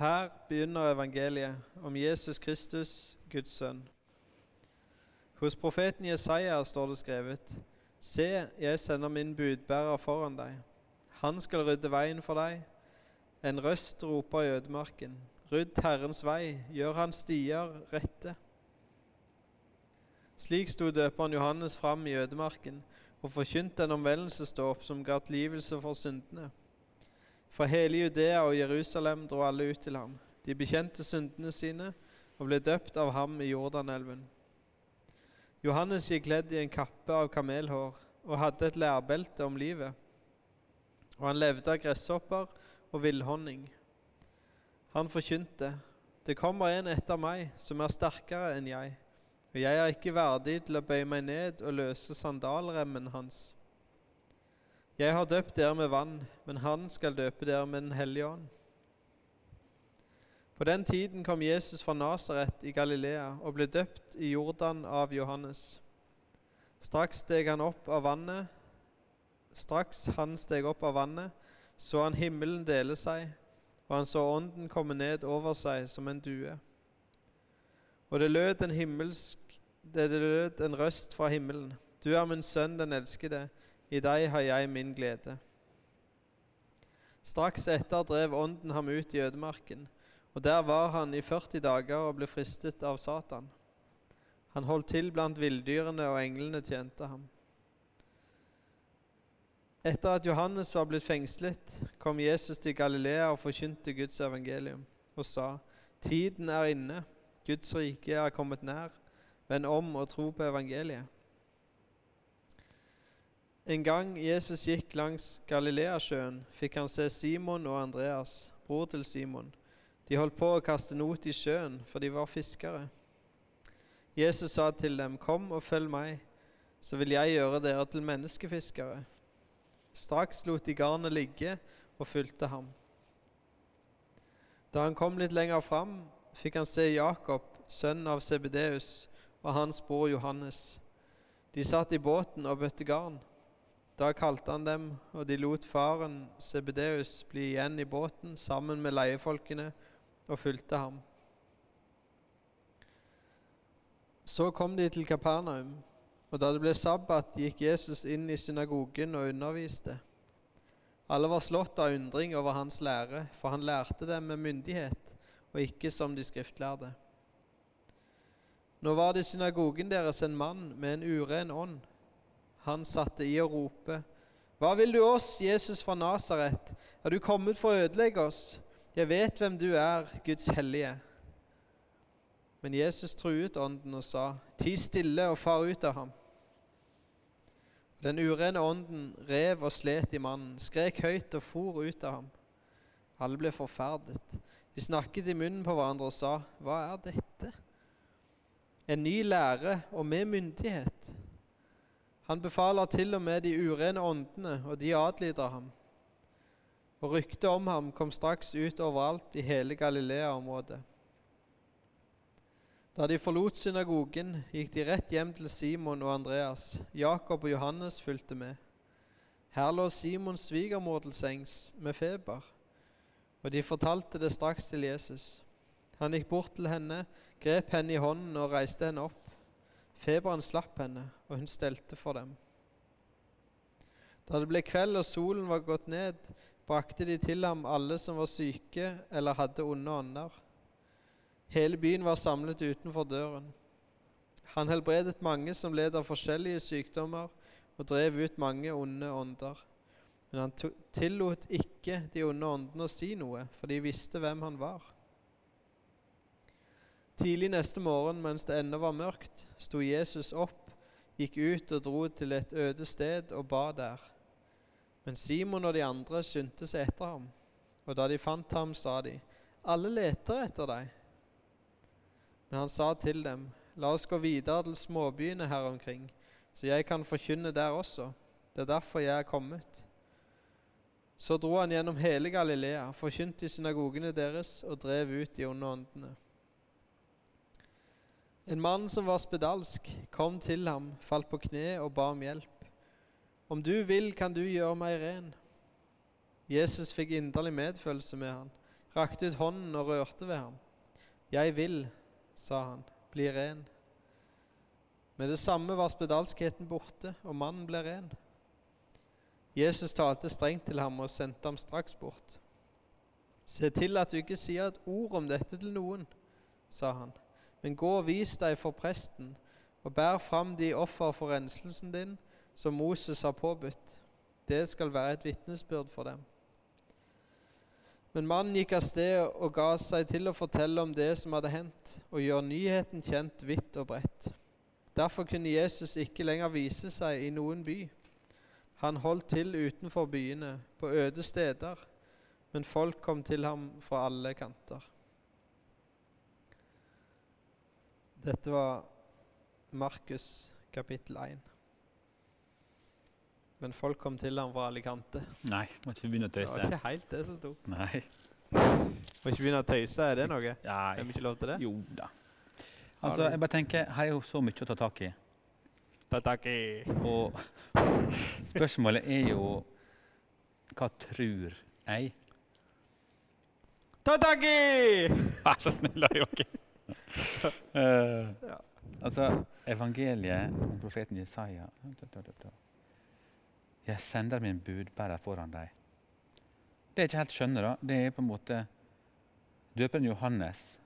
Her begynner evangeliet om Jesus Kristus, Guds sønn. Hos profeten Jesaja står det skrevet:" Se, jeg sender min budbærer foran deg. Han skal rydde veien for deg. En røst roper i ødemarken. Rydd Herrens vei, gjør hans stier rette. Slik sto døperen Johannes fram i ødemarken og forkynte en omvendelsesdåp som ga tilgivelse for syndene. Fra hele Judea og Jerusalem dro alle ut til ham. De bekjente syndene sine og ble døpt av ham i Jordanelven. Johannes gikk kledd i en kappe av kamelhår og hadde et lærbelte om livet. Og han levde av gresshopper og villhonning. Han forkynte, Det kommer en etter meg som er sterkere enn jeg, og jeg er ikke verdig til å bøye meg ned og løse sandalremmen hans. Jeg har døpt dere med vann, men han skal døpe dere med Den hellige ånd. På den tiden kom Jesus fra Nasaret i Galilea og ble døpt i Jordan av Johannes. Straks steg han opp av vannet Straks han steg opp av vannet, så han himmelen dele seg, og han så ånden komme ned over seg som en due. Og det lød en himmelsk det lød en røst fra himmelen. Du er min sønn, den elskede. I deg har jeg min glede. Straks etter drev ånden ham ut i ødemarken, og der var han i 40 dager og ble fristet av Satan. Han holdt til blant villdyrene, og englene tjente ham. Etter at Johannes var blitt fengslet, kom Jesus til Galilea og forkynte Guds evangelium og sa:" Tiden er inne, Guds rike er kommet nær. Vend om og tro på evangeliet. En gang Jesus gikk langs Galileasjøen, fikk han se Simon og Andreas, bror til Simon. De holdt på å kaste not i sjøen, for de var fiskere. Jesus sa til dem, Kom og følg meg, så vil jeg gjøre dere til menneskefiskere. Straks lot de garnet ligge og fulgte ham. Da han kom litt lenger fram, fikk han se Jakob, sønn av Sebedeus, og hans bror Johannes. De satt i båten og bøtte garn. Da kalte han dem, og de lot faren Sebedeus bli igjen i båten sammen med leiefolkene og fulgte ham. Så kom de til Kapernaum. Og da det ble sabbat, gikk Jesus inn i synagogen og underviste. Alle var slått av undring over hans lære, for han lærte dem med myndighet, og ikke som de skriftlærde. Nå var det i synagogen deres en mann med en uren ånd. Han satte i å rope, Hva vil du oss, Jesus fra Nasaret? Er du kommet for å ødelegge oss? Jeg vet hvem du er, Guds hellige. Men Jesus truet ånden og sa, Ti stille og far ut av ham. Den urene ånden rev og slet i mannen, skrek høyt og for ut av ham. Alle ble forferdet. De snakket i munnen på hverandre og sa, Hva er dette? En ny lære og med myndighet. Han befaler til og med de urene åndene, og de adlyder ham. Og ryktet om ham kom straks ut overalt i hele Galilea-området. Da de forlot synagogen, gikk de rett hjem til Simon og Andreas. Jakob og Johannes fulgte med. Her lå Simons svigermor til sengs med feber, og de fortalte det straks til Jesus. Han gikk bort til henne, grep henne i hånden og reiste henne opp. Feberen slapp henne, og hun stelte for dem. Da det ble kveld og solen var gått ned, brakte de til ham alle som var syke eller hadde onde ånder. Hele byen var samlet utenfor døren. Han helbredet mange som led av forskjellige sykdommer, og drev ut mange onde ånder. Men han tillot ikke de onde åndene å si noe, for de visste hvem han var. Tidlig neste morgen, mens det ennå var mørkt, sto Jesus opp, gikk ut og dro til et øde sted og ba der. Men Simon og de andre skyndte seg etter ham, og da de fant ham, sa de, Alle leter etter deg. Men han sa til dem, La oss gå videre til småbyene her omkring, så jeg kan forkynne der også. Det er derfor jeg er kommet. Så dro han gjennom hele Galilea, forkynte i synagogene deres og drev ut de onde åndene. En mann som var spedalsk, kom til ham, falt på kne og ba om hjelp. Om du vil, kan du gjøre meg ren. Jesus fikk inderlig medfølelse med han, rakte ut hånden og rørte ved ham. 'Jeg vil', sa han, 'bli ren'. Med det samme var spedalskheten borte, og mannen ble ren. Jesus talte strengt til ham og sendte ham straks bort. 'Se til at du ikke sier et ord om dette til noen', sa han, 'men gå og vis deg for presten, og bær fram de offer for renselsen din som Moses har påbudt. Det skal være et vitnesbyrd for dem.' Men mannen gikk av sted og ga seg til å fortelle om det som hadde hendt, og gjøre nyheten kjent vidt og bredt. Derfor kunne Jesus ikke lenger vise seg i noen by. Han holdt til utenfor byene, på øde steder, men folk kom til ham fra alle kanter. Dette var Markus kapittel 1. Men folk kom til ham fra alle kanter. Nei, må ikke begynne å Det var ikke helt det som sto. Nei. Må ikke begynne å tøyse, er det noe? Nei. Har vi ikke lov til det? Jo da. Altså, jeg bare tenker, Her er jo så mye å ta tak i. Ta tak i. Og spørsmålet er jo Hva tror jeg? Ta tak i! Vær så snill, da, Joakim. Eh, Ja. altså, evangeliet om profeten Jesaja Jeg sender min budbærer foran deg. Det jeg ikke helt skjønner, da, det er på en måte Døperen Johannes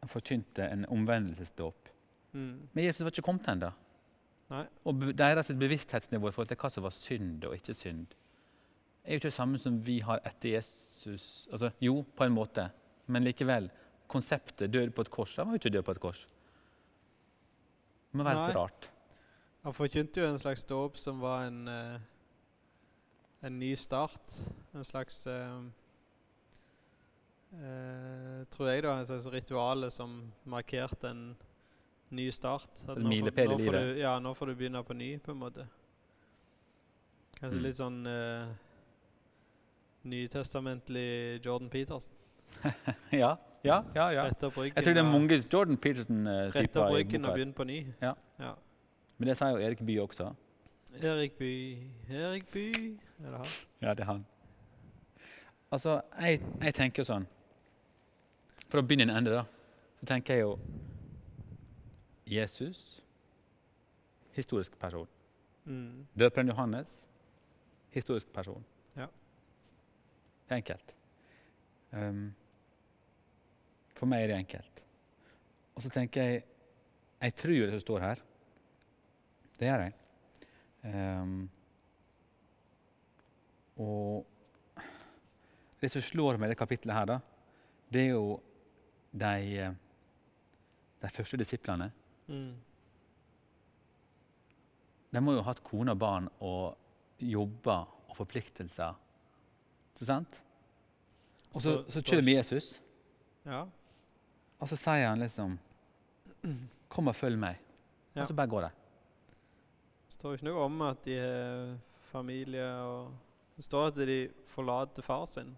han forkynte en omvendelsesdåp. Mm. Men Jesus var ikke kommet ennå. Og deres bevissthetsnivå i forhold til hva som var synd og ikke synd, er jo ikke det samme som vi har etter Jesus. Altså, jo, på en måte, men likevel. Konseptet død på et kors Han var jo ikke død på et kors. Det må være litt rart. Han forkynte jo en slags dåp som var en, eh, en ny start. En slags eh, eh, Tror jeg, da. En slags rituale som markerte en ny start. At En milepæl i livet. Ja, nå får du begynne på ny, på en måte. Kanskje Mm. litt sånn eh, nytestamentlig Jordan Peterson. ja, ja, ja. ja. Rett opp ryggen, Jeg tror det er mange Jordan Peterson-typer opp i ryggen og begynne på ny. Ja. ja. Men det sier jo Erik Bye også. Erik By, Erik By Er det han? Ja, det er han. Altså, jeg, jeg tenker jo sånn For å begynne i en ende, da, så tenker jeg jo Jesus historisk person. Mm. Døperen Johannes historisk person. Ja. Enkelt. Ehm, for meg er det enkelt. Og så tenker jeg Jeg tror det som står her. Det gjør jeg. Um, og det som slår meg i det kapittelet her, da, det er jo de, de første disiplene. Mm. De må jo ha hatt kone og barn og jobber og forpliktelser. Ikke sant? Og så, så kommer Jesus, Ja. Og så sier han liksom Kom og følg meg. Ja. Og så bare går de. Det står ikke noe om at de har familie og Det står at de forlater far sin.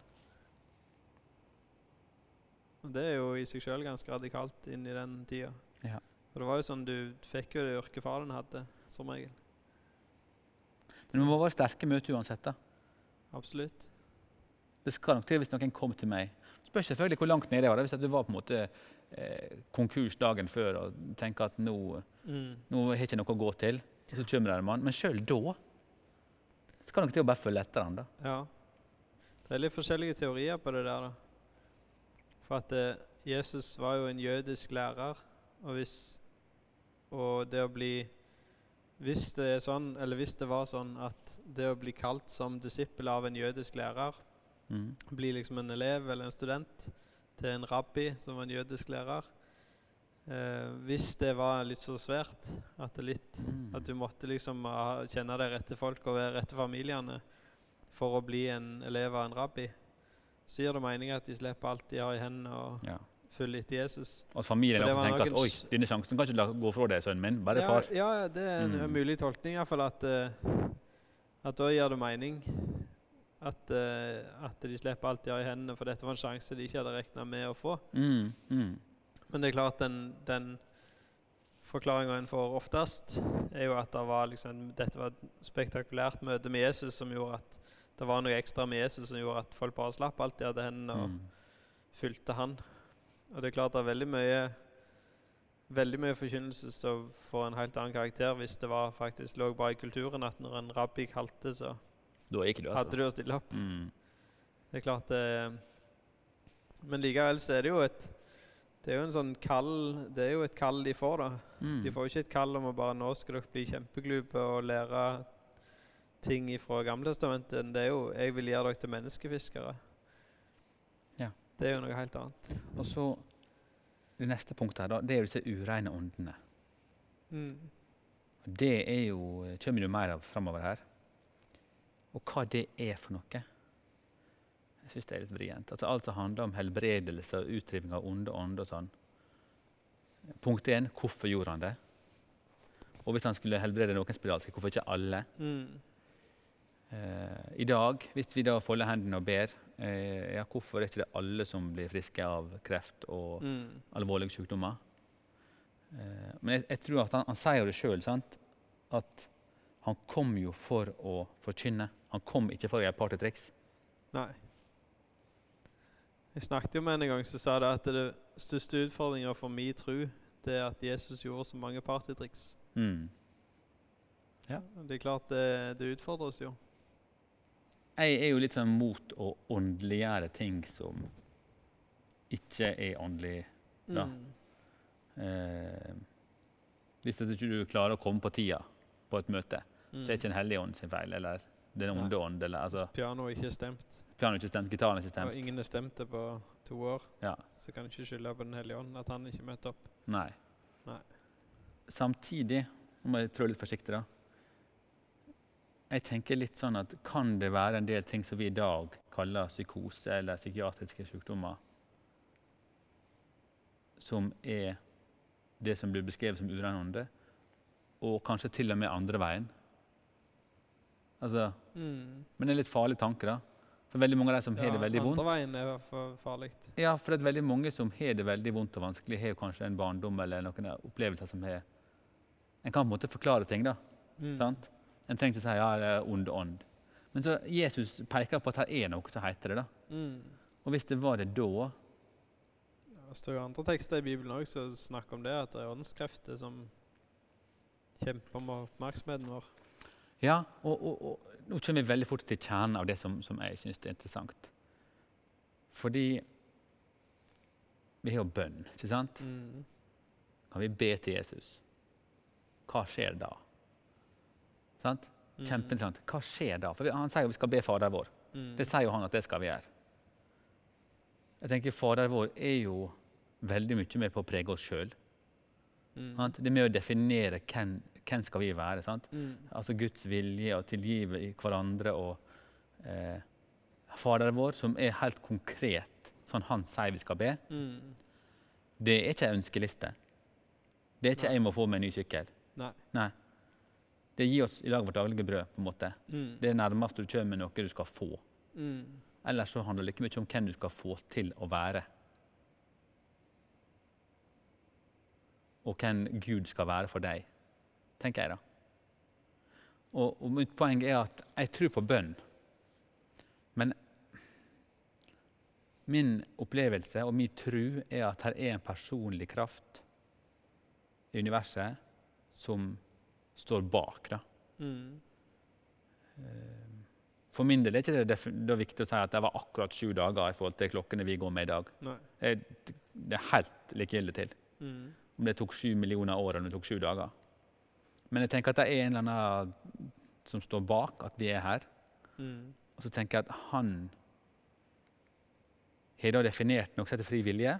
Og det er jo i seg sjøl ganske radikalt inn i den tida. Ja. For det var jo sånn du fikk jo det yrket faren hadde, som regel. Men det må være sterke møter uansett. da. Absolutt. Det skal nok til hvis noen kom til meg. Spørs selvfølgelig hvor langt nede jeg var. Hvis du var på en måte eh, konkurs dagen før og tenker at nå, Mm. nå har jeg ikke noe å gå til, og så kommer det en mann. Men sjøl da skal nok til å bare følge etter han da. Ja. Det er litt forskjellige teorier på det der, da. For at eh, Jesus var jo en jødisk lærer, og hvis Og det å bli Hvis det sånn, eller hvis det var sånn at det å bli kalt som disippel av en jødisk lærer, Mm. bli liksom en elev eller en student til en rabbi som var en jødisk lærer eh, Hvis det var litt så svært at, det litt, Mm. at du måtte liksom ha, kjenne de rette folk og være rette familiene for å bli en elev av en rabbi, så gir det mening at de slipper alt de har i hendene og Ja. følger etter Jesus. Og familien og tenker at oi, denne sjansen kan ikke la gå fra deg, sønnen min. Bare ja, far. ja, det er en, Mm. mulig tolkning iallfall at, eh, at da gir det mening at, uh, at de slipper alt de har i hendene, for dette var en sjanse de ikke hadde regna med å få. Mm, mm. Men det er klart den, den forklaringa en får oftest, er jo at det var liksom, dette var et spektakulært møte med Jesus som gjorde at det var noe ekstra med Jesus som gjorde at folk bare slapp alt de hadde i hendene og Mm. fulgte han. Og det er klart det er veldig mye veldig mye forkynnelse som får en helt annen karakter hvis det var faktisk lå bare i kulturen at når en rabbi kalte, så Da gikk du, altså. hadde du å stille opp. Mm. Det er klart det Men likevel så er det jo et Det er jo en sånn kall Det er jo et kall de får, da. Mm. De får jo ikke et kall om å bare Nå skal dere bli kjempeglupe og lære ting fra Gamletestamentet. Det er jo Jeg vil gjøre dere til menneskefiskere. Ja. Det er jo noe helt annet. Og så Det neste punktet her, da, det er jo disse ureine åndene. Mm. Det er jo, kommer det mer av framover her. Og hva det er for noe. Jeg syns det er litt vrient. Altså, alt som handler om helbredelse og utdriving av onde ånder og sånn. Punkt én hvorfor gjorde han det? Og hvis han skulle helbrede noen spedalske, hvorfor ikke alle? Mm. Eh, I dag, hvis vi da folder hendene og ber, eh, ja, hvorfor er ikke det alle som blir friske av kreft og Mm. alvorlige sykdommer? Eh, men jeg, jeg tror at han, han sier det sjøl, at han kom jo for å forkynne. Han kom ikke for å gjøre partytriks. Nei. Jeg snakket jo med en en gang som sa det at det største utfordringa for min tro, det er at Jesus gjorde så mange partytriks. Mm. Ja. Det er klart det, det utfordrer oss jo. Jeg er jo litt sånn mot å åndeliggjøre ting som ikke er åndelig. da. Mm. Eh, hvis du ikke du klarer å komme på tida på et møte, Mm. så er ikke en hellig ånd sin feil. Eller den onde ånd. Eller, altså, Pianoet ikke stemt, Piano ikke stemt, gitaren ikke og ingen er stemte på to år, Ja. så kan du ikke skylde på Den hellige ånd at han ikke møter opp. Nei. Nei. Samtidig nå må jeg trå litt forsiktig, da. Jeg tenker litt sånn at Kan det være en del ting som vi i dag kaller psykose eller psykiatriske sykdommer, som er det som blir beskrevet som urenånde, og kanskje til og med andre veien? Altså, Mm. men det er en litt farlig tanke, da. For veldig mange av de som har det veldig vondt veien er for farlig. Ja, for det er veldig mange som har det veldig vondt og vanskelig, har kanskje en barndom eller noen opplevelser som har En kan på en måte forklare ting, da. Mm. sant? En trenger ikke si ja, det er ond ånd. Men så Jesus peker på at her er noe som heter det. da. Mm. Og hvis det var det da Det står jo andre tekster i Bibelen òg som snakker om det, at det er åndskrefter som kjemper om oppmerksomheten vår. Ja, og, og, og nå kommer vi veldig fort til kjernen av det som, som jeg syns er interessant. Fordi vi har jo bønn, ikke sant? Mm. Kan vi be til Jesus? Hva skjer da? Sant? Mm. Kjempeinteressant. Hva skjer da? For Han sier jo vi skal be Fader vår. Mm. Det sier jo han at det skal vi gjøre. Jeg tenker Fader vår er jo veldig mye med på å prege oss sjøl. Mm. Det er med å definere hvem, hvem skal vi være. sant? Mm. Altså Guds vilje og tilgive i hverandre. og eh, Fader vår, som er helt konkret, sånn han sier vi skal be, Mm. det er ikke ei ønskeliste. Det er ikke Nei. 'jeg må få meg en ny sykkel'. Nei. Nei. Det gir oss i dag vårt daglige brød. på en måte. Mm. Det er nærmest du kommer noe du skal få. Mm. Ellers så handler det like mye om hvem du skal få til å være. Og hvem Gud skal være for deg, tenker jeg da. Og, og mitt poeng er at jeg tror på bønn. Men min opplevelse og min tro er at her er en personlig kraft i universet som står bak. da. Mm. For min del er det, ikke det viktig å si at det var akkurat sju dager i forhold til klokkene vi går med i dag. Jeg, det er helt likegyldig til Mm. om det tok sju millioner år eller om det tok sju dager. Men jeg tenker at det er en eller annen som står bak at vi er her. Mm. Og så tenker jeg at han har da definert noe som heter fri vilje.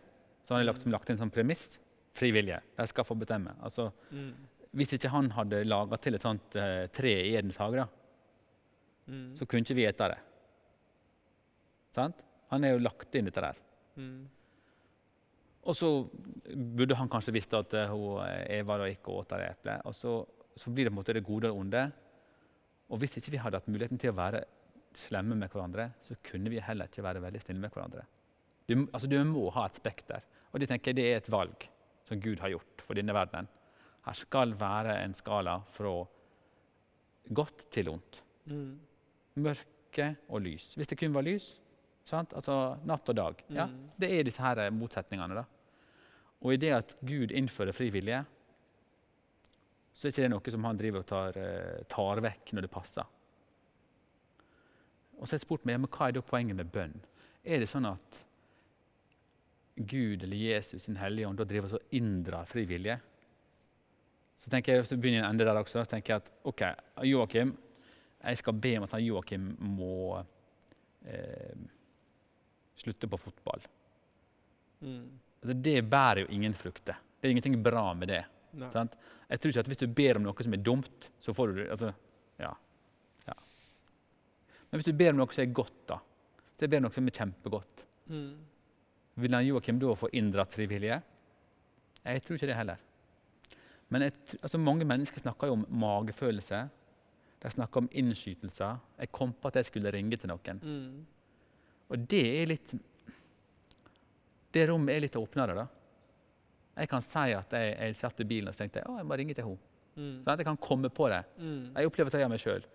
Så han har lagt, lagt inn sånn premiss. Fri vilje. De skal få bestemme. Altså, Mm. hvis ikke han hadde laga til et sånt uh, tre i Edens hage, Mm. så kunne ikke vi ete det. Sant? Han har jo lagt inn dette der. Mm. Og så burde han kanskje visst at uh, Eva da gikk og åt det eplet. Og så, så blir det på en måte det gode og det onde. Og hvis ikke vi hadde hatt muligheten til å være slemme med hverandre, så kunne vi heller ikke være veldig snille med hverandre. Du, altså, du må ha et spekter. Og det tenker jeg det er et valg som Gud har gjort for denne verdenen. Her skal være en skala fra godt til ondt. Mm. Mørke og lys. Hvis det kun var lys, Sant? Altså natt og dag. Ja, Mm. Det er disse her motsetningene. da. Og i det at Gud innfører fri vilje, så er ikke det noe som han driver og tar, eh, tar vekk når det passer. Og så har jeg spurt meg, men hva er da poenget med bønn? Er det sånn at Gud eller Jesus sin hellige ånd da driver og inndrar fri vilje? Så tenker jeg, så begynner jeg en ende der også. Så tenker jeg at ok, Joakim, jeg skal be om at Joakim må eh, slutte på fotball. Mm. Altså, det bærer jo ingen frukter. Det er ingenting bra med det. Jeg tror ikke at Hvis du ber om noe som er dumt, så får du det. Altså, ja. ja. Men hvis du ber om noe som er godt, da, så jeg ber om noe som er kjempegodt, Mm. vil han Joakim da få inndratt frivillige? Jeg tror ikke det heller. Men jeg, altså, mange mennesker snakker jo om magefølelse. De snakker om innskytelser. Jeg kom på at jeg skulle ringe til noen. Mm. Og det er litt Det rommet er litt åpnere, da. Jeg kan si at jeg, jeg satt i bilen og tenkte å, jeg må ringe til henne. Mm. Sånn at jeg kan komme på det. Mm. Jeg opplever at jeg gjør meg sjøl.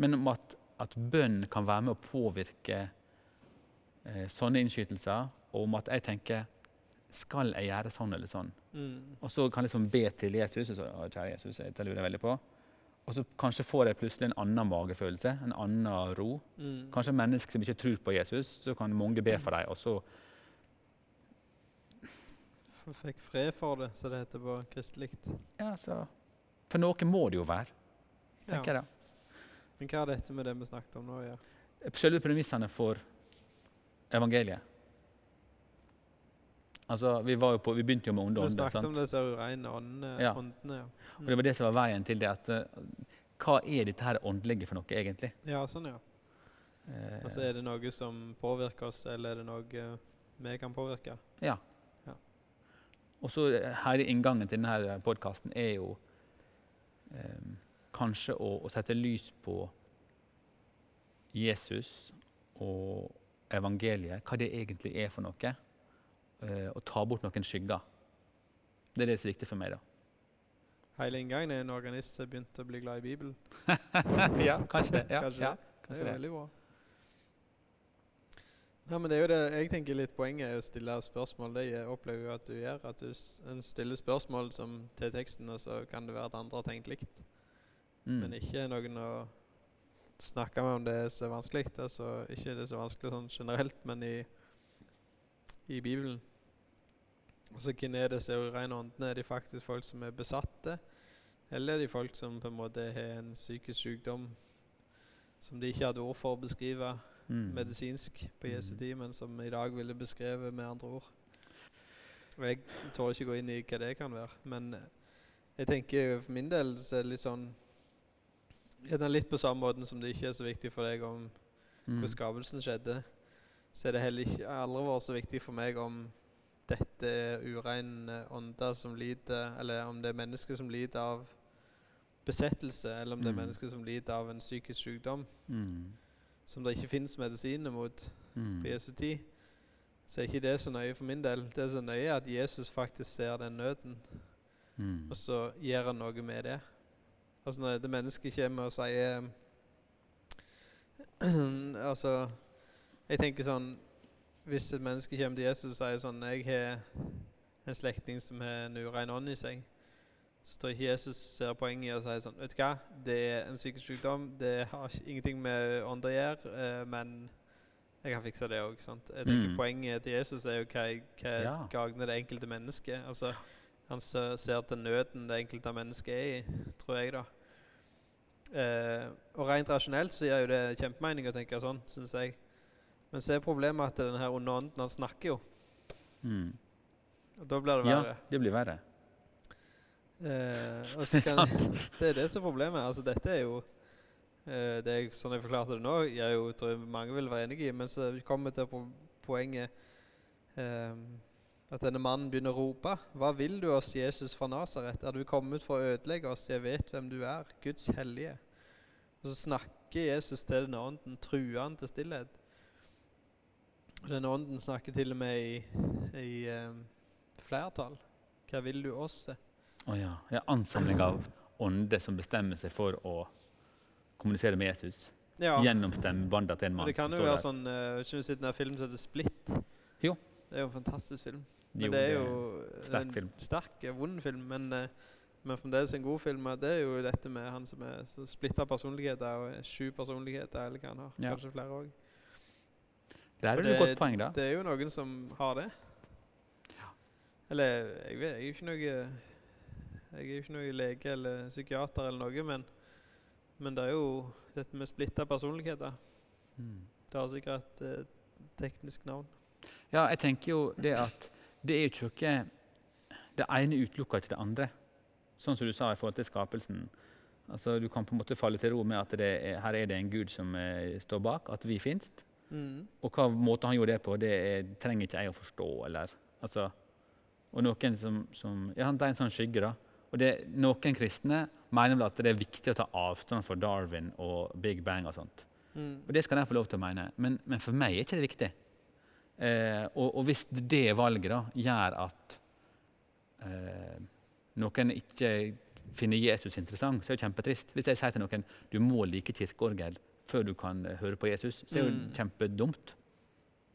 Men om at, at bønn kan være med å påvirke eh, sånne innskytelser, og om at jeg tenker Skal jeg gjøre sånn eller sånn? Mm. Og så kan jeg liksom be til Jesus. og så, «Å, Kjære Jesus, jeg lurer veldig på. Og så kanskje får jeg plutselig en annen magefølelse, en annen ro. Mm. Kanskje mennesker som ikke tror på Jesus, så kan mange be for dem, og så F- Fikk fred for det, som det heter på kristelig. Ja, så For noe må det jo være, tenker jeg da. Men hva har dette med det vi snakket om nå å gjøre? Selve premissene for evangeliet. Altså, Vi, var jo på, vi begynte jo med onde Vi ånder. snakket om disse ureine åndene. Ja. åndene ja. Og Det var det som var veien til det. at uh, Hva er dette her åndelige for noe, egentlig? ja, sånn ja. Eh, Altså Er det noe som påvirker oss, eller er det noe eh, vi kan påvirke? ja. Og så eh, Hele inngangen til denne podkasten er jo eh, kanskje å, å sette lys på Jesus og evangeliet, hva det egentlig er for noe. eh, og ta bort noen skygger. Det er det som er viktig for meg. da. Hele inngangen er en organist som har begynt å bli glad i Bibelen. ja, kanskje det. Ja, Kanskje ja, det. Det er veldig bra. Ja, men det er jo det, jeg tenker litt Poenget er å stille spørsmål. Det jeg opplever jo at du gjør. At du en stiller spørsmål som, til teksten, og så kan det være at andre har tenkt likt. Mm. Men ikke noen å snakke med om det er så vanskelig. Altså, ikke det er så vanskelig sånn generelt, men i, i Bibelen. Altså, Hvem er det som er ureine åndene? Er de faktisk folk som er besatte? Eller er de folk som på en måte har en psykisk sykdom som de ikke hadde ord for å beskrive Mm. medisinsk på Jesu Mm. tid, men som i dag ville beskrevet med andre ord? Og Jeg tør ikke gå inn i hva det kan være, men eh, jeg tenker for min del så er det litt sånn er litt på samme måten som det ikke er så viktig for deg om Mm. hvordan skapelsen skjedde, så er det heller ikke aldri vært så viktig for meg om dette er ureine ånder som lider, eller om det er mennesker som lider av besettelse, eller om det er Mm. mennesker som lider av en psykisk sykdom Mm. Som det ikke fins medisiner mot Mm. på Jesu tid, så er ikke det så nøye for min del. Det er så nøye at Jesus faktisk ser den nøden, Mm. og så gjør han noe med det. Altså når dette mennesket kommer og sier Altså, jeg tenker sånn Hvis et menneske kommer til Jesus og sier sånn Jeg har en slektning som har en urein ånd i seg, så tror jeg ikke Jesus ser poenget i å si sånn Vet du hva, det er en psykisk sykdom, det har ingenting med ånd å gjøre, eh, men jeg kan fikse det òg. Jeg tenker Mm. Poenget til Jesus er jo hva, hva Ja. gagner det enkelte mennesket. Altså, han ser, ser til nøden det enkelte mennesket er i, tror jeg, da. Eh, og rent rasjonelt så gir jo det kjempemening å tenke sånn, syns jeg. Men så er problemet at denne her onde ånden, han snakker jo. Mm. Og da blir det verre. Ja, det blir verre. Eh, og så kan, det er det som er problemet. Altså, dette er jo eh, det er, Sånn jeg forklarte det nå, jeg jo, tror jeg mange vil være enig i, men så kommer vi til po poenget eh, at denne mannen begynner å rope. Hva vil du oss, Jesus fra Nasaret? Er du kommet for å ødelegge oss? Jeg vet hvem du er, Guds hellige. Og så snakker Jesus til denne ånden, truer han til stillhet. Og denne ånden snakker til og med i, i eh, flertall. Hva vil du oss? se? Å ja. ja. Ansamling av ånder som bestemmer seg for å kommunisere med Jesus. Ja. gjennom stemmebånda til en mann det kan jo være der. sånn uh, Ikke du sett den filmen som heter Split? Jo. Det er jo en fantastisk film. Men Jo, det er jo sterk en film. sterk, eh, vond film, men, uh, men fremdeles en god film. Det er jo dette med han som er splitta personligheter, og sju personligheter, eller hva han har. Ja. Kanskje flere òg. Der er det et godt poeng, da. Det er jo noen som har det. Eller jeg, vet, jeg er ikke noe Jeg er jo ikke noe lege eller psykiater eller noe, men, men det er jo dette med splitta personligheter. Mm. Det har sikkert et eh, teknisk navn. Ja, jeg tenker jo det at det er jo ikke Det ene utelukker ikke det andre. Sånn som du sa i forhold til skapelsen. Altså, Du kan på en måte falle til ro med at det er, her er det en gud som eh, står bak, at vi fins. Mm. Og hva måte han gjorde det på, det er, trenger ikke jeg å forstå. eller, altså, Og noen som, som ja, Det er en sånn skygge, da. Og det, Noen kristne mener vel at det er viktig å ta avstand fra Darwin og Big Bang og sånt. Mm. Og det skal de få lov til å mene, men, men for meg er ikke det viktig. Eh, og, og hvis det valget da gjør at eh, noen ikke finner Jesus interessant, så er det kjempetrist. Hvis jeg sier til noen du må like kirkeorgel før du kan eh, høre på Jesus, så er det Mm. jo kjempedumt.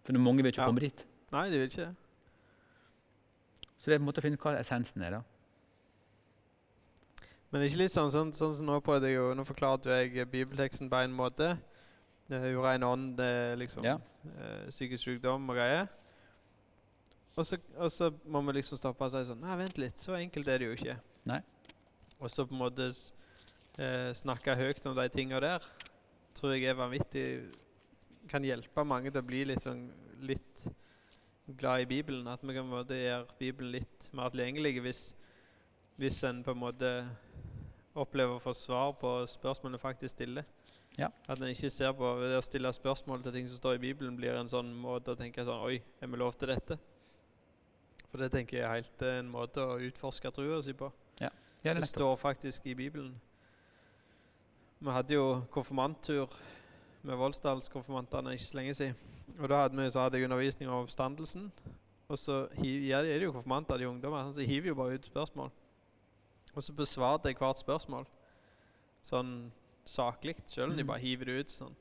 For mange vil ikke Ja. komme dit. Nei, de vil ikke det. Så det er på en måte å finne hva essensen er. da. Men det er ikke litt sånn, sånn, sånn som nå prøvde jeg jo, nå forklarte jeg bibelteksten på en måte. Uh, Urein ånd, det er liksom Ja. eh, psykisk sykdom og greier. Og så, og så må vi liksom stoppe og si sånn Nei, vent litt, så enkelt er det jo ikke. Nei. Og så på en måte eh, snakke høyt om de tinga der, tror jeg er vanvittig Kan hjelpe mange til å bli litt sånn litt glad i Bibelen. At vi kan på en måte gjøre Bibelen litt mer tilgjengelig hvis, hvis en på en måte opplever å få svar på spørsmålene faktisk stiller. Ja. At en ikke ser på det å stille spørsmål til ting som står i Bibelen, blir en sånn måte å tenke sånn Oi, er vi lov til dette? For det tenker jeg er helt eh, en måte å utforske trua si på. Ja, det Det står faktisk i Bibelen. Vi hadde jo konfirmanttur med Voldsdalskonfirmantene ikke så lenge siden. Og da hadde, vi, så hadde jeg undervisning om oppstandelsen. Og så hiv, ja, er det jo konfirmanter, de ungdommer, så hiver jo bare ut spørsmål. Og så besvarte jeg hvert spørsmål sånn saklig, selv om de Mm. bare hiver det ut sånn.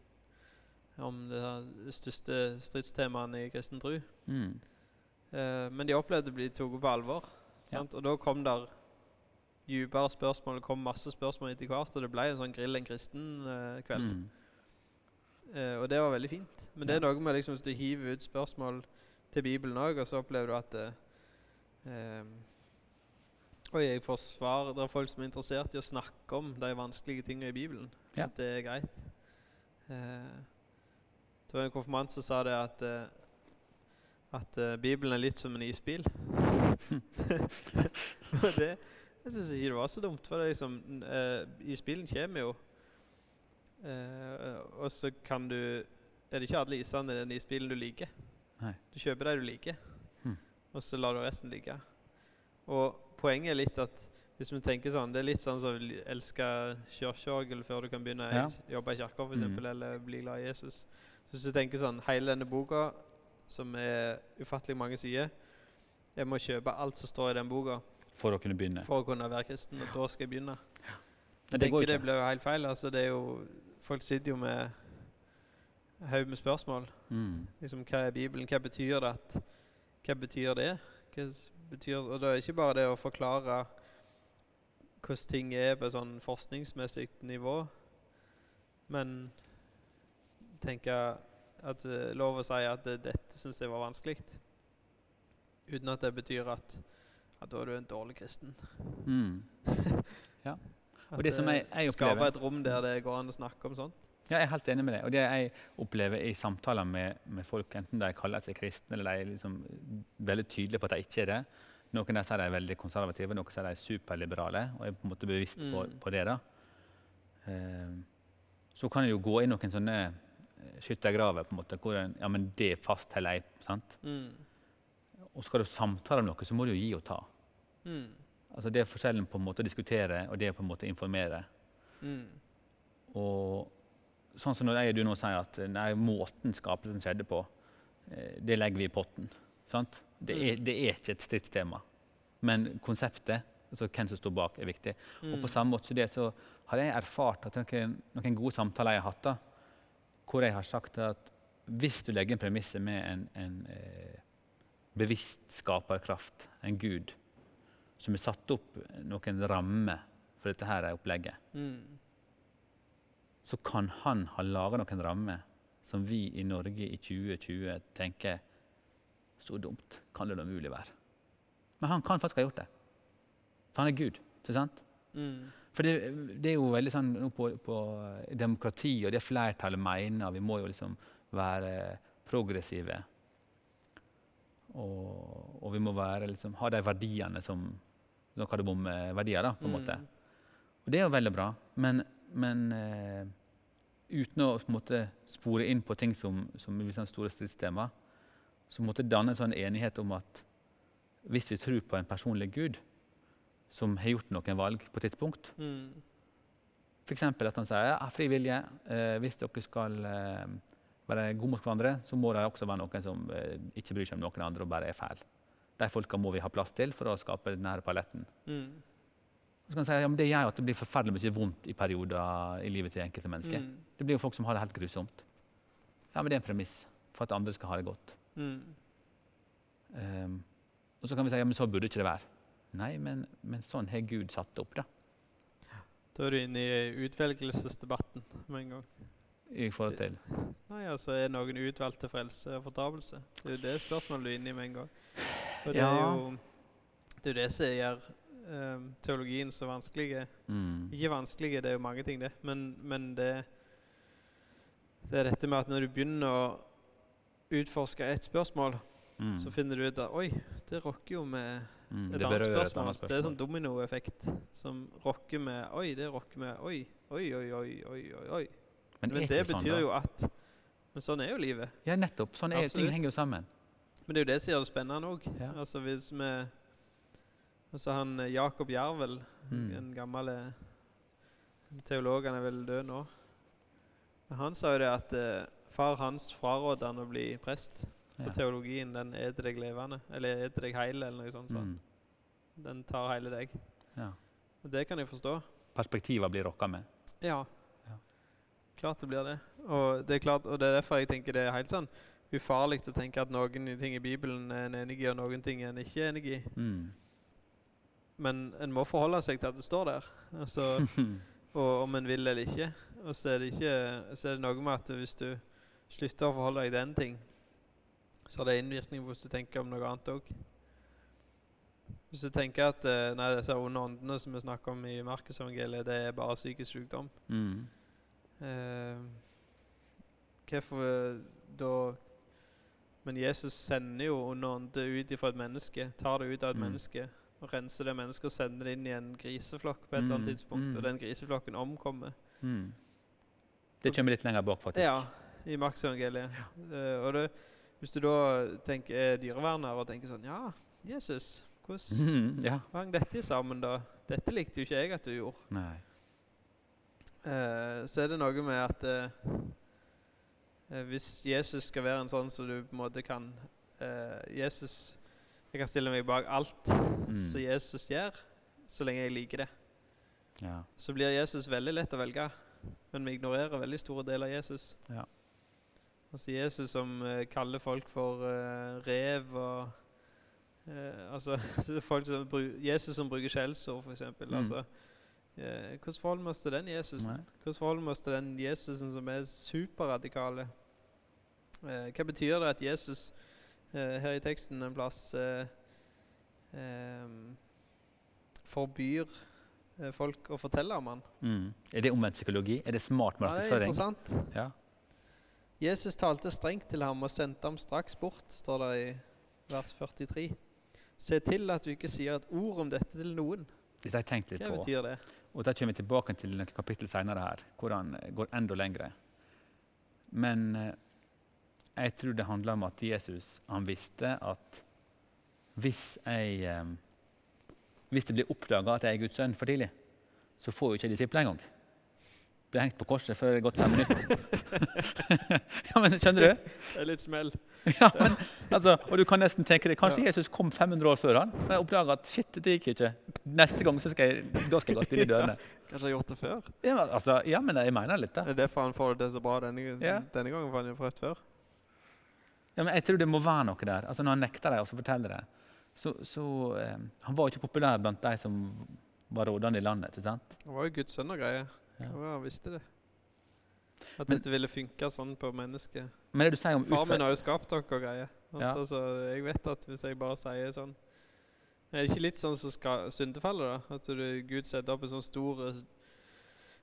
Om det her største stridstemaene i kristen tro. Mm. Eh, men de opplevde å bli tatt på alvor. Ja. Og da kom der dypere spørsmål, det kom masse spørsmål etter hvert, og det ble en sånn grill en kristen-kveld. Mm. Eh, og det var veldig fint. Men det er noe med liksom, hvis du hiver ut spørsmål til Bibelen òg, og så opplever du at Oi, jeg får svar. Det er folk som er interessert i å snakke om de vanskelige tingene i Bibelen. Ja. At det er greit. Eh, det var en konfirmant som sa det at eh, at eh, Bibelen er litt som en isbil. og det jeg syns ikke det var så dumt, for det liksom, eh, isbilen kommer jo. Eh, og så kan du Er det ikke alle isene i den isbilen du liker? Nei. Du kjøper de du liker, Hmm. og så lar du resten ligge. Og poenget er litt at hvis vi tenker sånn, Det er litt sånn som å li- elske kirkeorgel før du kan begynne Ja. å jobbe i kirka, f.eks., Mm. eller bli glad i Jesus. Så hvis du tenker sånn, hele denne boka, som er ufattelig mange sider Jeg må kjøpe alt som står i den boka For å kunne begynne. for å kunne være kristen, og da skal jeg begynne. Men Jeg det tenker det ikke. blir jo helt feil. altså det er jo, Folk sitter jo med haug med spørsmål. Mm. Liksom, Hva er Bibelen? Hva betyr det? At, hva betyr det? Hva betyr, og det er ikke bare det å forklare hvordan ting er på sånn forskningsmessig nivå, men tenke at er lov å si at det, dette syns jeg var vanskelig, uten at det betyr at, at da er du en dårlig kristen. Mm. ja. Og det som jeg- jeg Skape et rom der det går an å snakke om sånt. Ja, jeg er helt enig med deg. Og det jeg opplever i samtaler med, med folk, enten de kaller seg kristne eller de er liksom veldig tydelige på at de ikke er det Noen der sier de er veldig konservative, noen sier de er superliberale, og er på en måte bevisst på, Mm. på det. da. Eh, så kan det jo gå i noen sånne eh, skyttergraver på en måte, hvor en, ja, men det fastholder jeg. sant? Mm. Og skal du samtale om noe, så må du jo gi og ta. Mm. Altså Det er forskjellen på en måte å diskutere og det er på en måte informere. Mm. Og sånn som når jeg og du nå sier at nei, måten skapelsen skjedde på, eh, det legger vi i potten. Sant? Det, er, det er ikke et stridstema. Men konseptet, altså hvem som står bak, er viktig. Og på Mm. samme måte som det så har jeg erfart at noen, noen gode samtaler jeg har hatt, da, hvor jeg har sagt at hvis du legger en premisset med en, en eh, bevisst skaperkraft, en gud, som har satt opp noen rammer for dette her opplegget, Mm. Så kan han ha laga noen rammer som vi i Norge i 2020 tenker så dumt kan det da mulig være. Men han kan faktisk ha gjort det. For han er Gud. ikke sant? Mm. For det, det er jo veldig sånn på, på demokrati og det flertallet mener, vi må jo liksom være progressive. Og, og vi må være, liksom, ha de verdiene som Noen kardemommeverdier, verdier, da, på en måte. Mm. Og det er jo veldig bra, men, men eh, uten å måte, spore inn på ting som, som blir sånn store stridstema, så måtte danne en sånn enighet om at hvis vi tror på en personlig Gud som har gjort noen valg på et tidspunkt, Mm. F.eks. at han sier ja, fri vilje. Eh, hvis dere skal eh, være gode mot hverandre, så må det også være noen som eh, ikke bryr seg om noen andre og bare er fæl. De folka må vi ha plass til for å skape denne paletten. Mm. Så kan han si, ja, Det gjør jo at det blir forferdelig mye vondt i perioder i livet til enkelte mennesker. Mm. Det blir jo folk som har det helt grusomt. Ja, men Det er en premiss for at andre skal ha det godt. Mm. Um, og så kan vi si ja, men så burde ikke det være. Nei, men, men sånn har Gud satt det opp. da. Da er du inne i utvelgelsesdebatten med en gang. i forhold til. Nei, altså Er noen utvalgt til frelse og fortapelse? Det er jo det spørsmålet du er inne i med en gang. Og det er jo det, er jo det som gjør ehm, teologien så vanskelig. Mm. Ikke vanskelig, det er jo mange ting, det. Men, men det, det er dette med at når du begynner å utforske ett spørsmål, Mm. så finner du ut at oi, det rokker jo med Mm. et Det annet berører et spørsmål. Det er sånn dominoeffekt som rokker med oi, det rokker med oi, oi, oi, oi, oi, oi. Men, Men det betyr sånn, betyr jo at Men sånn er jo livet. Ja, nettopp. Sånn er, ting henger jo sammen. Men det er jo det som gjør det spennende òg. Ja. Altså hvis vi Altså han eh, Jakob Jervel, Mm. en gammel eh, teolog, han er vel død nå. Men han sa jo det at eh, far hans fraråder han å bli prest. For Ja. teologien den er til deg levende. Eller er til deg heil, eller noe sånt. sånn. Mm. Den tar hele deg. Ja. Og det kan jeg forstå. Perspektiver blir rokka med. Ja. Ja. Klart det blir det. Og det er klart, og det er derfor jeg tenker det er helt sånn ufarlig å tenke at noen ting i Bibelen er en enig i, og noen ting er en ikke enig i. Mm. Men en må forholde seg til at det står der. Altså, og om en vil eller ikke. Og så er, det ikke, så er det noe med at hvis du slutter å forholde deg til en ting, så har det innvirkning på hvordan du tenker om noe annet òg. Hvis du tenker at eh, nei, disse onde åndene som vi snakker om i Markusevangeliet, det er bare psykisk sykdom Mm. eh, Hvorfor eh, da Men Jesus sender jo onde ånder ut fra et menneske. Tar det ut av et Mm. menneske og renser det mennesket og sender det inn i en griseflokk på et eller annet Mm, tidspunkt. mm. Og den griseflokken omkommer. Mm. Det kommer litt lenger bak, faktisk. Ja, i Markusevangeliet. Eh, og det, hvis du da tenker, er dyreverner og tenker sånn Ja, Jesus, hvordan Mm, ja. hang dette sammen, da? Dette likte jo ikke jeg at du gjorde. Nei. Uh, så er det noe med at eh, hvis Jesus skal være en sånn så du på en måte kan Jesus Jeg kan stille meg bak alt Mm. som Jesus gjør, så lenge jeg liker det. Ja. Så blir Jesus veldig lett å velge, men vi ignorerer veldig store deler av Jesus. Ja. Altså Jesus som uh, kaller folk for uh, rev og uh, Altså folk som Jesus som bruker skjellsord, f.eks. Mm. Altså, hvordan forholder vi oss til den Jesusen? Nei. Hvordan forholder vi oss til den Jesusen som er superradikale? Hva betyr det at Jesus her i teksten en plass eh, eh, forbyr eh, folk å fortelle om han? Mm. Er det omvendt psykologi? Er det smart Ja, det er markedsføring? interessant. Ja. Jesus talte strengt til ham og sendte ham straks bort, står det i vers 43. Se til at du ikke sier et ord om dette til noen. Dette har jeg tenkt litt Hva på. betyr det? Og da kommer vi tilbake til noen kapittel senere her, hvor han eh, går enda lengre. Men eh, jeg tror det handler om at Jesus han visste at hvis jeg eh, Hvis det blir oppdaga at jeg er Guds sønn for tidlig, så får jo ikke disiplene engang. blir hengt på korset før det gått fem minutter. ja, men Skjønner du? Det er litt smell. Ja, men, altså, og du kan nesten tenke deg, Kanskje Jesus kom 500 år før han, men jeg oppdaga at shit, det gikk ikke. Neste gang så skal jeg, da skal jeg gå stille i dørene. Kanskje jeg har gjort det før? Ja, men, altså, ja, men jeg mener litt, det. Det er derfor han får det så bra denne, Ja. denne gangen, for han har prøvd før. Ja, men jeg tror det må være noe der. Altså, når han nekter deg å fortelle det, så, så eh, Han var ikke populær blant de som var rådende i landet. ikke sant? Han var jo Guds sønn og greier. Ja. Han visste det. At Men- dette ville funke sånn på mennesket. Men det du sier om Far min har jo skapt dere og greier. Ja. Altså, jeg vet at hvis jeg bare sier sånn Er det ikke litt sånn som syndefallet, da? At du, Gud setter opp en sånn stor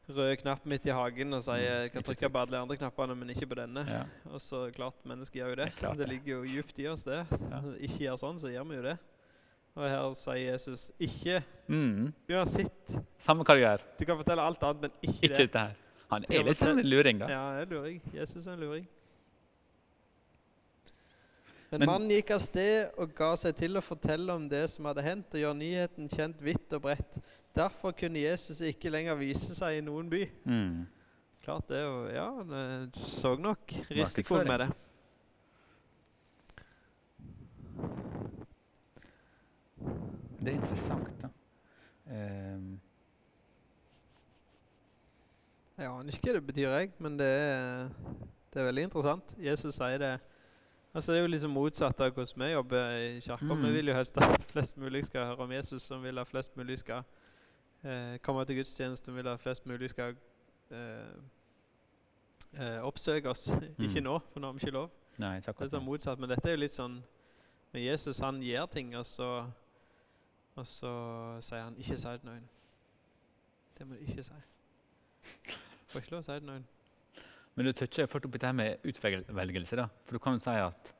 eh, rød knapp midt i hagen og sier Mm, jeg kan trykke på alle andre knappene, men ikke på denne. Ja. Og så klart, mennesket gjør jo det. Det klart det ligger jo djupt i oss, det. Ja. Ikke gjør sånn, så gjør vi jo det. Og her sier Jesus ikke Mm. Uansett. Samme hva du gjør. Du kan fortelle alt annet, men ikke, Ikke det. dette her. Han er litt sånn en luring, da. Ja, jeg er luring. Jesus er en luring. Men, Men- mannen gikk av sted og ga seg til å fortelle om det som hadde hendt, og gjøre nyheten kjent vidt og bredt. Derfor kunne Jesus ikke lenger vise seg i noen by. Mm. Klart det, og ja, han eh, så nok risikoen med det. Det er interessant, da. Um. Jeg aner ikke hva det betyr, jeg, men det er, det er veldig interessant. Jesus sier det. Altså Det er jo liksom motsatt av hvordan vi jobber i kirka. Mm. Vi vil jo helst at flest mulig skal høre om Jesus, som vil at flest mulig skal eh, komme til gudstjenesten, vil at flest mulig skal eh, eh, oppsøke oss. ikke Mm. nå, for nå har vi ikke lov. nei, takk. Det er sånn motsatt, men dette er jo litt sånn Men Jesus han gjør ting, og så Og så sier han 'ikke si det til noen'. Det må du ikke si. Får ikke lov å si det til noen. Men du toucher fort opp i det her med utvelgelse. da. For du kan jo si at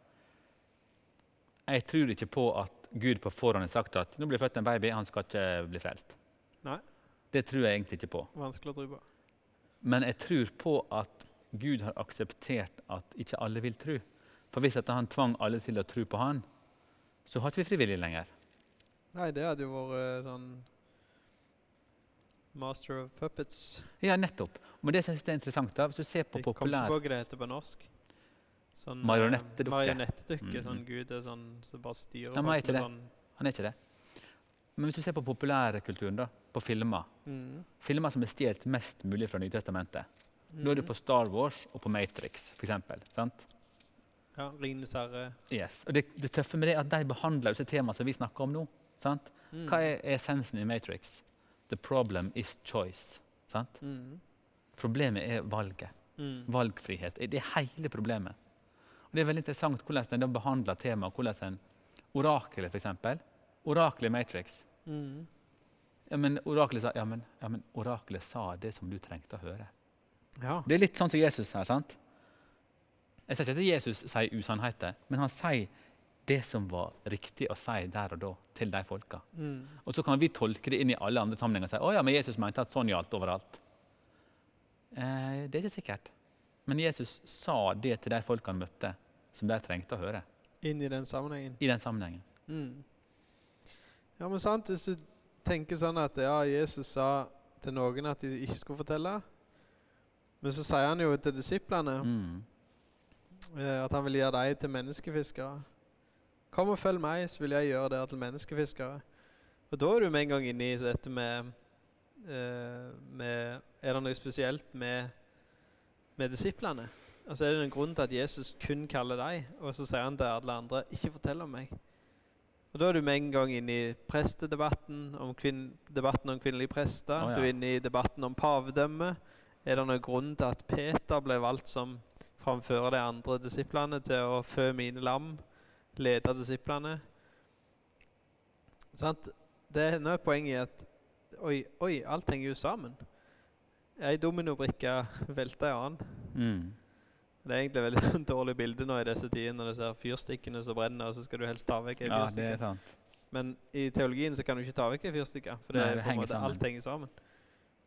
jeg tror ikke på at Gud på forhånd har sagt at nå blir født en baby, han skal ikke bli frelst. Nei. Det tror jeg egentlig ikke på. Vanskelig å tro på. Men jeg tror på at Gud har akseptert at ikke alle vil tro. For hvis han tvang alle til å tro på han, så har ikke vi frivillige lenger. Nei, det hadde jo vært eh, sånn Master of Puppets. Ja, nettopp. Men det synes jeg er interessant. da. Hvis du ser på Jeg kom populær ikke på det på norsk. Sånn, eh, Marionettedukke. mm -hmm. Sånn Gud er sånn som bare styrer Ja, men er folk det? sånn Han er ikke det. Men hvis du ser på populærkulturen, da, på filmer mm. Filmer som er stjålet mest mulig fra Nytestamentet. Da er du på Star Wars og på Matrix, f.eks. Sant? Ja, Ringenes herre. Yes. Og det, det tøffe med det er at de behandler disse temaene som vi snakker om nå. Sant? Mm. Hva er essensen i Matrix? The problem is choice. Sant? Mm. Problemet er valget. Mm. Valgfrihet. Det er hele problemet. Og det er veldig interessant hvordan en behandler temaet. Orakelet, f.eks. Oraklet i Matrix. Mm. Ja, men Orakelet sa, ja, men, ja, men oraklet sa det som du trengte å høre. Ja. Det er litt sånn som Jesus her. sant? Jeg sier ikke at Jesus sier usannheter, men han sier det som var riktig å si der og da til de folka. Mm. Og så kan vi tolke det inn i alle andre sammenhenger og si å ja, men Jesus mente at sånn gjaldt overalt. Eh, det er ikke sikkert. Men Jesus sa det til de folka han møtte, som de trengte å høre. Inn i den sammenhengen. i den sammenhengen. Mm. Ja, men sant, hvis du tenker sånn at ja, Jesus sa til noen at de ikke skulle fortelle, men så sier han jo til disiplene Mm. eh, at han vil gjøre dem til menneskefiskere. Kom og følg meg, så vil jeg gjøre dere til menneskefiskere. Og da er du med en gang inne i dette med, eh, med Er det noe spesielt med, med disiplene? Altså Er det en grunn til at Jesus kun kaller dem, og så sier han til alle andre ikke fortell om meg? Og Da er du med en gang inne i prestedebatten, om debatten om kvinnelige prester. Oh, ja. Du er inne i debatten om pavedømme. Er det noen grunn til at Peter ble valgt som framfører de andre disiplene til å fø mine lam, lede disiplene? Sant? Det er noe poeng i at oi, oi, alt henger jo sammen. Ei dominobrikke velter ei annen. Mm. Det er egentlig veldig dårlig bilde nå i disse tider når du ser fyrstikkene som brenner, og så skal du helst ta vekk ei Ja, det fyrstikke. sant. Men i teologien så kan du ikke ta vekk ei fyrstikke, for det Nei, det en henger måte alt henger sammen.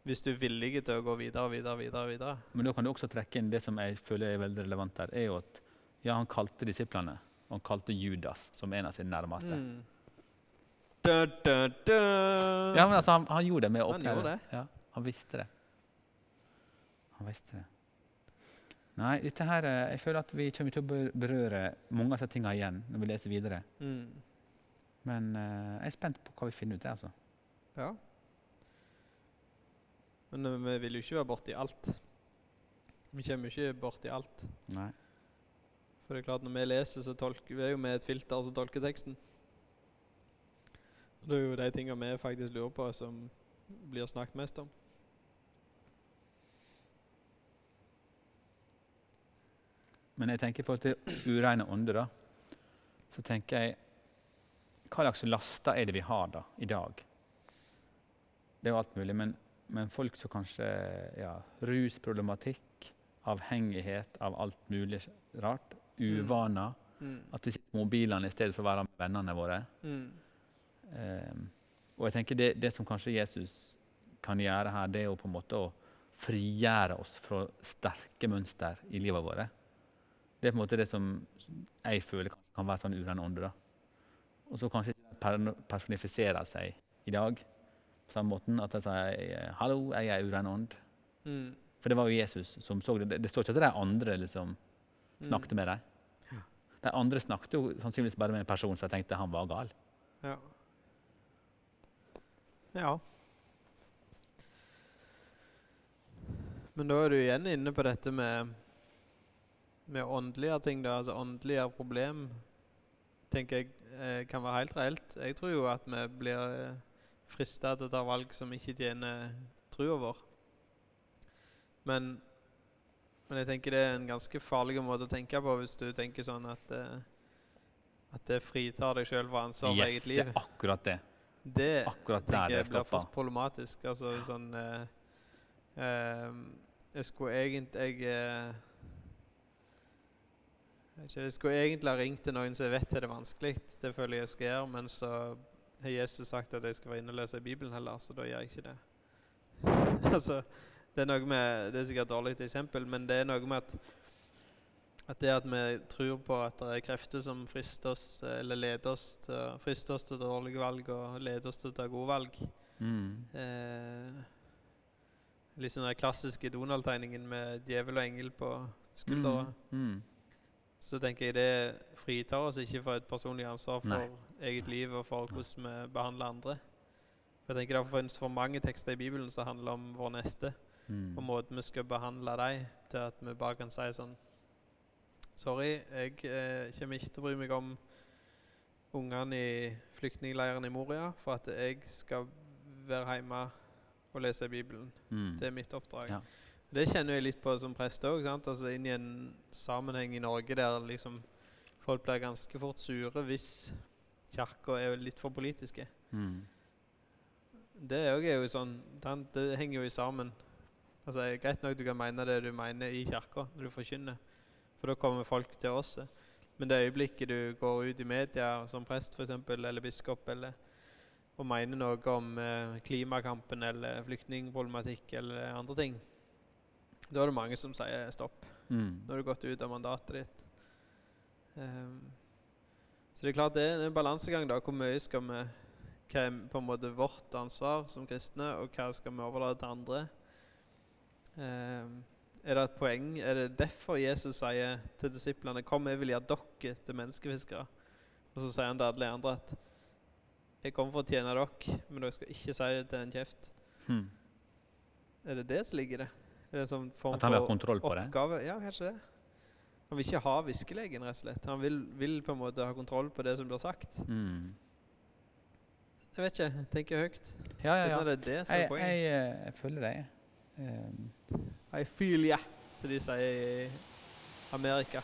Hvis du er villig til å gå videre, videre, videre, videre. Men da kan du også trekke inn det som jeg føler er veldig relevant her. er jo at ja, Han kalte disiplene, og han kalte Judas som en av sine nærmeste. Mm. Da, da, da. Ja, men altså, han, han gjorde det med å Han det. Ja, han visste det. Han visste det. Nei, dette her, eh, jeg føler at vi kommer til å berøre mange av disse tingene igjen når vi leser videre. Mm. Men uh, jeg er spent på hva vi finner ut. altså. Ja. Men uh, vi vil jo ikke være borti alt. Vi kommer jo ikke borti alt. Nei. For det er klart, når vi leser, så tolker vi jo med et filter som tolker teksten. Og Det er jo de tingene vi faktisk lurer på, som blir snakket mest om. Men jeg tenker i forhold til ureine ånder, da, så tenker jeg Hva slags laster er det vi har da, i dag? Det er jo alt mulig, men, men folk som kanskje ja, Rusproblematikk, avhengighet av alt mulig rart, uvaner. Mm. At vi sitter på mobilene i stedet for å være med vennene våre. Mm. Um, og jeg tenker det, det som kanskje Jesus kan gjøre her, det er jo på en måte å frigjøre oss fra sterke mønster i livet våre. Det er på en måte det som jeg føler kan, kan være sånn uren. Og så kanskje personifisere seg i dag på samme måten. At de sier 'hallo, jeg er uren ånd'. Mm. For det var jo Jesus som så det. Det, det står ikke at de andre liksom snakket med dem. Ja. De andre snakket jo sannsynligvis bare med en person som tenkte han var gal. Ja. Ja. Men da er du igjen inne på dette med, med åndelige ting, da. Altså åndelige problem tenker jeg eh, kan være helt reelt. Jeg tror jo at vi blir eh, frista til å ta valg som ikke tjener trua vår. Men, men jeg tenker det er en ganske farlig måte å tenke på hvis du tenker sånn at eh, at det fritar deg sjøl for ansvar for Yes, det er akkurat det. Det Akkurat tenker jeg blir fort problematisk. Altså sånn eh, eh, Jeg skulle egentlig Jeg, jeg, skulle egentlig ha ringt til noen som vet at det er vanskelig. Det føler jeg skal gjøre, men så har Jesus sagt at jeg skal være inne og lese Bibelen heller, så da gjør jeg ikke det. altså, det er noe med Det er sikkert et dårlig eksempel, men det er noe med at at det at vi tror på at det er krefter som frister oss, eller leder oss til, frister oss til dårlige valg og leder oss til å ta gode valg. Mm. Eh, litt sånn den klassiske Donald-tegningen med djevel og engel på skuldra. Mm. Mm. Så tenker jeg det fritar oss ikke for et personlig ansvar for Nei. eget liv og for hvordan vi behandler andre. For jeg tenker Det finnes for mange tekster i Bibelen som handler om vår neste, Mm. og måten vi skal behandle dem, til at vi bare kan si sånn Sorry, jeg eh, kommer ikke til å bry meg om ungene i flyktningleiren i Moria, for at jeg skal være hjemme og lese Bibelen. Mm. Det er mitt oppdrag. Ja. Det kjenner jeg litt på som prest òg. Altså inn i en sammenheng i Norge der liksom folk blir ganske fort sure hvis kirka er litt for politiske. Mm. Det òg er jo sånn Det henger jo sammen. Altså Greit nok du kan mene det du mener i kirka når du forkynner, for da kommer folk til oss. Men det øyeblikket du går ut i media som prest for eksempel, eller biskop eller, og mener noe om eh, klimakampen eller flyktningproblematikk eller andre ting, da er det mange som sier stopp. Mm. Nå har du gått ut av mandatet ditt. Um, så det er klart det er en balansegang. da, Hvor mye skal vi Hva er på en måte vårt ansvar som kristne, og hva skal vi overlate til andre? Um, er det et poeng? Er det derfor Jesus sier til disiplene Kom, jeg vil gjøre dere til menneskefiskere. Og så sier han til alle andre at jeg kommer for å tjene dere, men dere skal ikke si det til en kjeft. Hmm. Er det det som ligger i det? Det en sånn form At han vil ha kontroll på det? Ja, kanskje det. Han vil ikke ha viskelegen, rett og slett. Han vil, vil på en måte ha kontroll på det som blir sagt. Mm. Jeg vet ikke. Tenker høyt. Ja, ja, ja. det er det som er Jeg, poenget. jeg, eh, jeg følger deg. Um, I feel ya, som de sier i Amerika.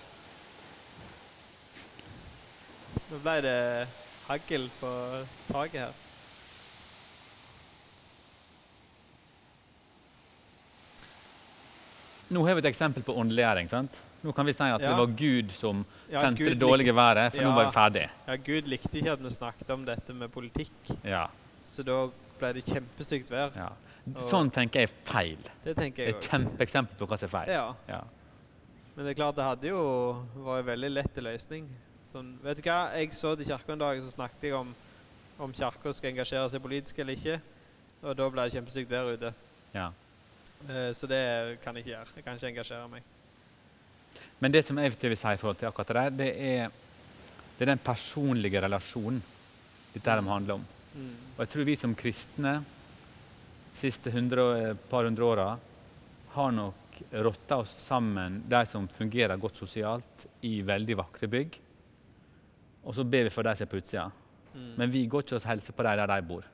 Nå ble det hagl på taket her. Nå har vi et eksempel på åndeliggjøring. sant? Nå kan vi si at Ja. det var Gud som Ja, sendte Gud det dårlige været, for nå var vi ferdig. Ja, Gud likte ikke at vi snakket om dette med politikk, Ja, så da ble det kjempestygt vær. ja. Sånn tenker jeg er feil. Det tenker Det jeg er et kjempeeksempel på hva som er feil. Ja. Ja. Men det er klart det hadde jo vært en veldig lett løsning. Sånn, vet du hva, Jeg så til kirka en dag, så snakket jeg om om kirka skal engasjere seg politisk eller ikke. Og da ble det kjempestygt vær ute. Ja. Eh, så det kan jeg ikke gjøre. Jeg kan ikke engasjere meg. Men det som jeg vil si i forhold til akkurat det der, det er, det er den personlige relasjonen dette her handler om. Mm. Og jeg tror vi som kristne de siste hundre, par hundre åra har nok rotta oss sammen, de som fungerer godt sosialt, i veldig vakre bygg. Og så ber vi for de som er på utsida. Mm. Men vi går ikke og hilser på de der de bor.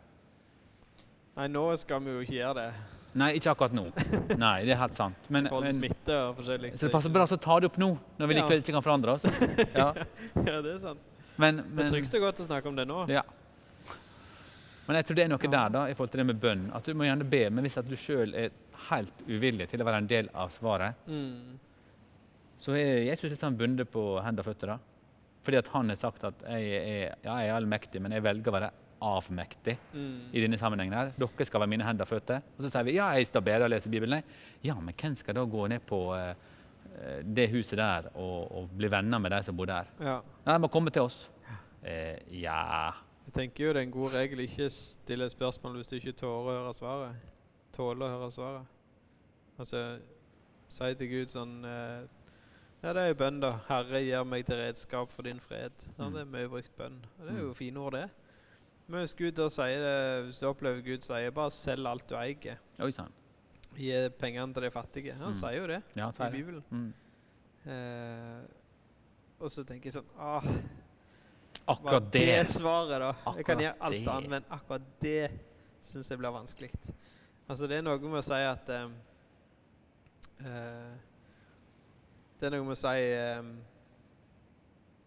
Nei, nå skal vi jo ikke gjøre det. Nei, ikke akkurat nå. Nei, det er helt sant. Men, men, smitte og forskjellig. så det passer bra å ta det opp nå, når vi likevel ikke kan forandre oss. Ja. ja, det er sant. Men, Det er men, trygt og godt å snakke om det nå. Ja. Men jeg tror det er noe der da, i forhold til det med bønn. At du må gjerne be, men hvis at du sjøl er helt uvillig til å være en del av svaret, Mm. så er Jesus litt sånn bundet på hender og føtter. da. Fordi at han har sagt at jeg er, ja, jeg er allmektig, men jeg velger å være avmektig Mm. i denne sammenhengen. her. Dere skal være mine hender og føtter. Og så sier vi ja, jeg står bedre og leser Bibelen. Nei. Ja, men hvem skal da gå ned på eh, det huset der og, og bli venner med de som bor der? Ja. Nei, de må komme til oss. Uh, ja Jeg tenker jo det er en god regel ikke stille spørsmål hvis du ikke tåler å høre svaret. Tåler å høre svaret. Altså, si til Gud sånn uh, Ja, det er jo bønn, da. Herre, gir meg til redskap for din fred. Ja, det er mye brukt bønn. Og det er jo Mm. fine ord, det. Men hvis Gud da sier det, hvis du opplever Gud sier bare selg alt du eier, Oi sann. gi pengene til de fattige. Han Mm. sier jo det Ja, i. Bibelen. Mm. Eh, og så tenker jeg sånn ah, Akkurat det. det svaret, da. jeg kan gjøre alt det. annet, men akkurat det syns jeg blir vanskelig. Altså, det er noe med å si at um, uh, Det er noe med å si um,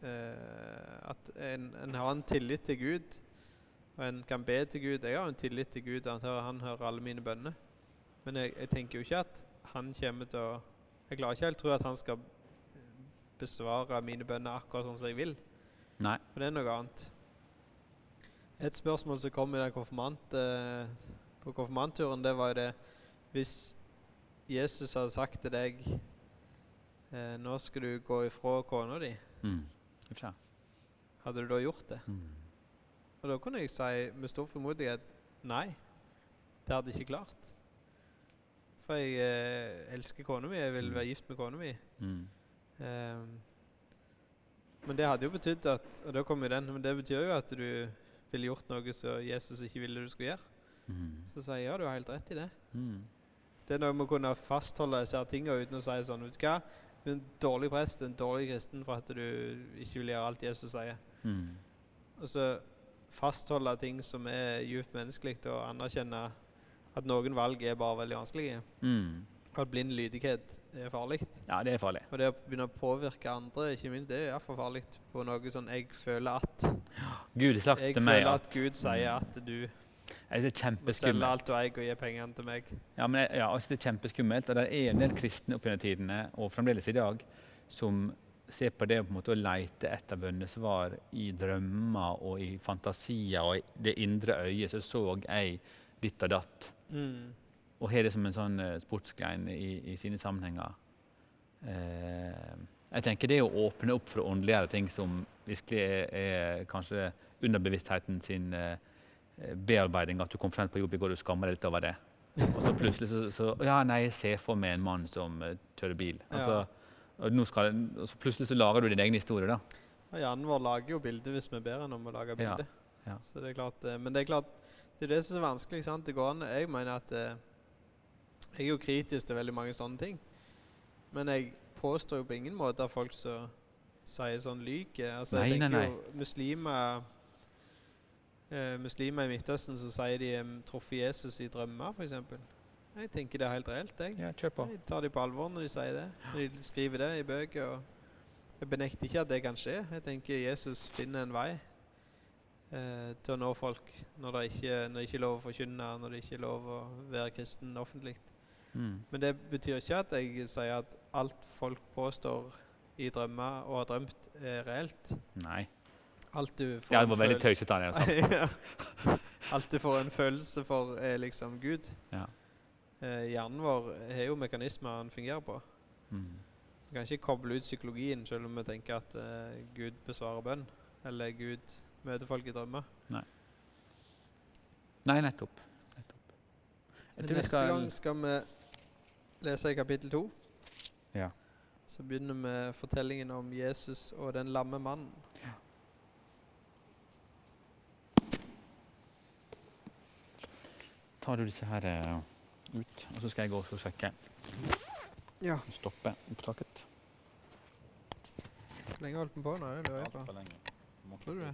uh, at en, en har en tillit til Gud, og en kan be til Gud. Jeg har en tillit til Gud, han hører, han hører alle mine bønner. Men jeg, jeg tenker jo ikke at han kommer til å Jeg klarer ikke helt tro at han skal besvare mine bønner akkurat sånn som jeg vil. Nei. For det er noe annet. Et spørsmål som kom i den konfirmant, eh, på konfirmantturen, det var jo det Hvis Jesus hadde sagt til deg eh, Nå skal du gå ifra kona di, Mm. Ifra. hadde du da gjort det? Mm. Og da kunne jeg si med stor formodighet nei. Det hadde jeg ikke klart. For jeg eh, elsker kona mi. Jeg vil Mm. være gift med kona mi. Mm. Ehm, men det hadde jo betydd at Og da kom jo den, men det betyr jo at du ville gjort noe som Jesus ikke ville du skulle gjøre. Mm. Så sier jeg ja, du har helt rett i det. Mm. Det er noe med å kunne fastholde disse tingene uten å si sånn Vet du hva, du er en dårlig prest, en dårlig kristen for at du ikke vil gjøre alt Jesus sier. Mm. Og så fastholde ting som er djupt menneskelig, og anerkjenne at noen valg er bare veldig vanskelige. Mm. At blind lydighet er farlig. Ja, det er farlig. Og det å begynne å påvirke andre, ikke minst, det er iallfall farlig på noe sånn jeg føler at Gud har sagt til meg føler at at Gud sier at du Jeg det er kjempeskummelt. alt du eier og gi pengene til meg. Ja, men jeg, ja, det er kjempeskummelt. Og det er en del kristne opp gjennom tidene, og fremdeles i dag, som ser på det på en måte å leite etter bønnesvar i drømmer og i fantasier og i det indre øyet. Så så jeg ditt og datt. Mm. Og har det som en sånn uh, sportsgrein i, i sine sammenhenger. Eh, jeg tenker Det å åpne opp for å åndeliggjøre ting som virkelig er, er kanskje underbevisstheten sin eh, bearbeiding, at du kom frem på jobb i går og skammer deg litt over det. Og så plutselig så, så Ja, nei, jeg ser for meg en mann som uh, kjører bil. Altså, nå skal, så plutselig så lager du din egen historie, da. Og Hjernen vår lager jo bilder hvis vi ber enn om å lage Ja, bilde. ja. Så det er klart, eh, men det er klart, det er det som er vanskelig. sant? Det går an. Jeg mener at eh, Jeg er jo kritisk til veldig mange sånne ting. Men jeg påstår jo på ingen måte at folk som sier sånn, lyver. Altså, Nei, jeg nei, tenker nei. jo muslimer eh, Muslimer i Midtøsten som sier de har truffet Jesus i drømmer, f.eks. Jeg tenker det er helt reelt. jeg. Ja, kjør på. Jeg tar de på alvor når de sier det. Når de skriver det i bøker. Og jeg benekter ikke at det kan skje. Jeg tenker Jesus finner en vei eh, til å nå folk når det, ikke, når det ikke er lov å forkynne, når det ikke er lov å være kristen offentlig. Mm. Men det betyr ikke at jeg sier at alt folk påstår i drømmer og har drømt, er reelt. Nei. Alt du får Ja, det var veldig tøysete av deg. Altså. Alt du får en følelse for, er liksom Gud. Ja. Eh, hjernen vår har jo mekanismer den fungerer på. Mm. Vi kan ikke koble ut psykologien selv om vi tenker at eh, Gud besvarer bønn, eller Gud møter folk i drømmer. Nei, nettopp. nettopp. Vi Neste skal- gang skal vi lese i kapittel to. Ja. Så begynner vi fortellingen om Jesus og den lamme mannen. Ja. Tar du disse her eh, ut, og så skal jeg gå og sjekke. Ja. Stoppe opptaket. Hvor lenge holdt den på nå? Det lurer jeg på. Altfor lenge. Må Tror du det?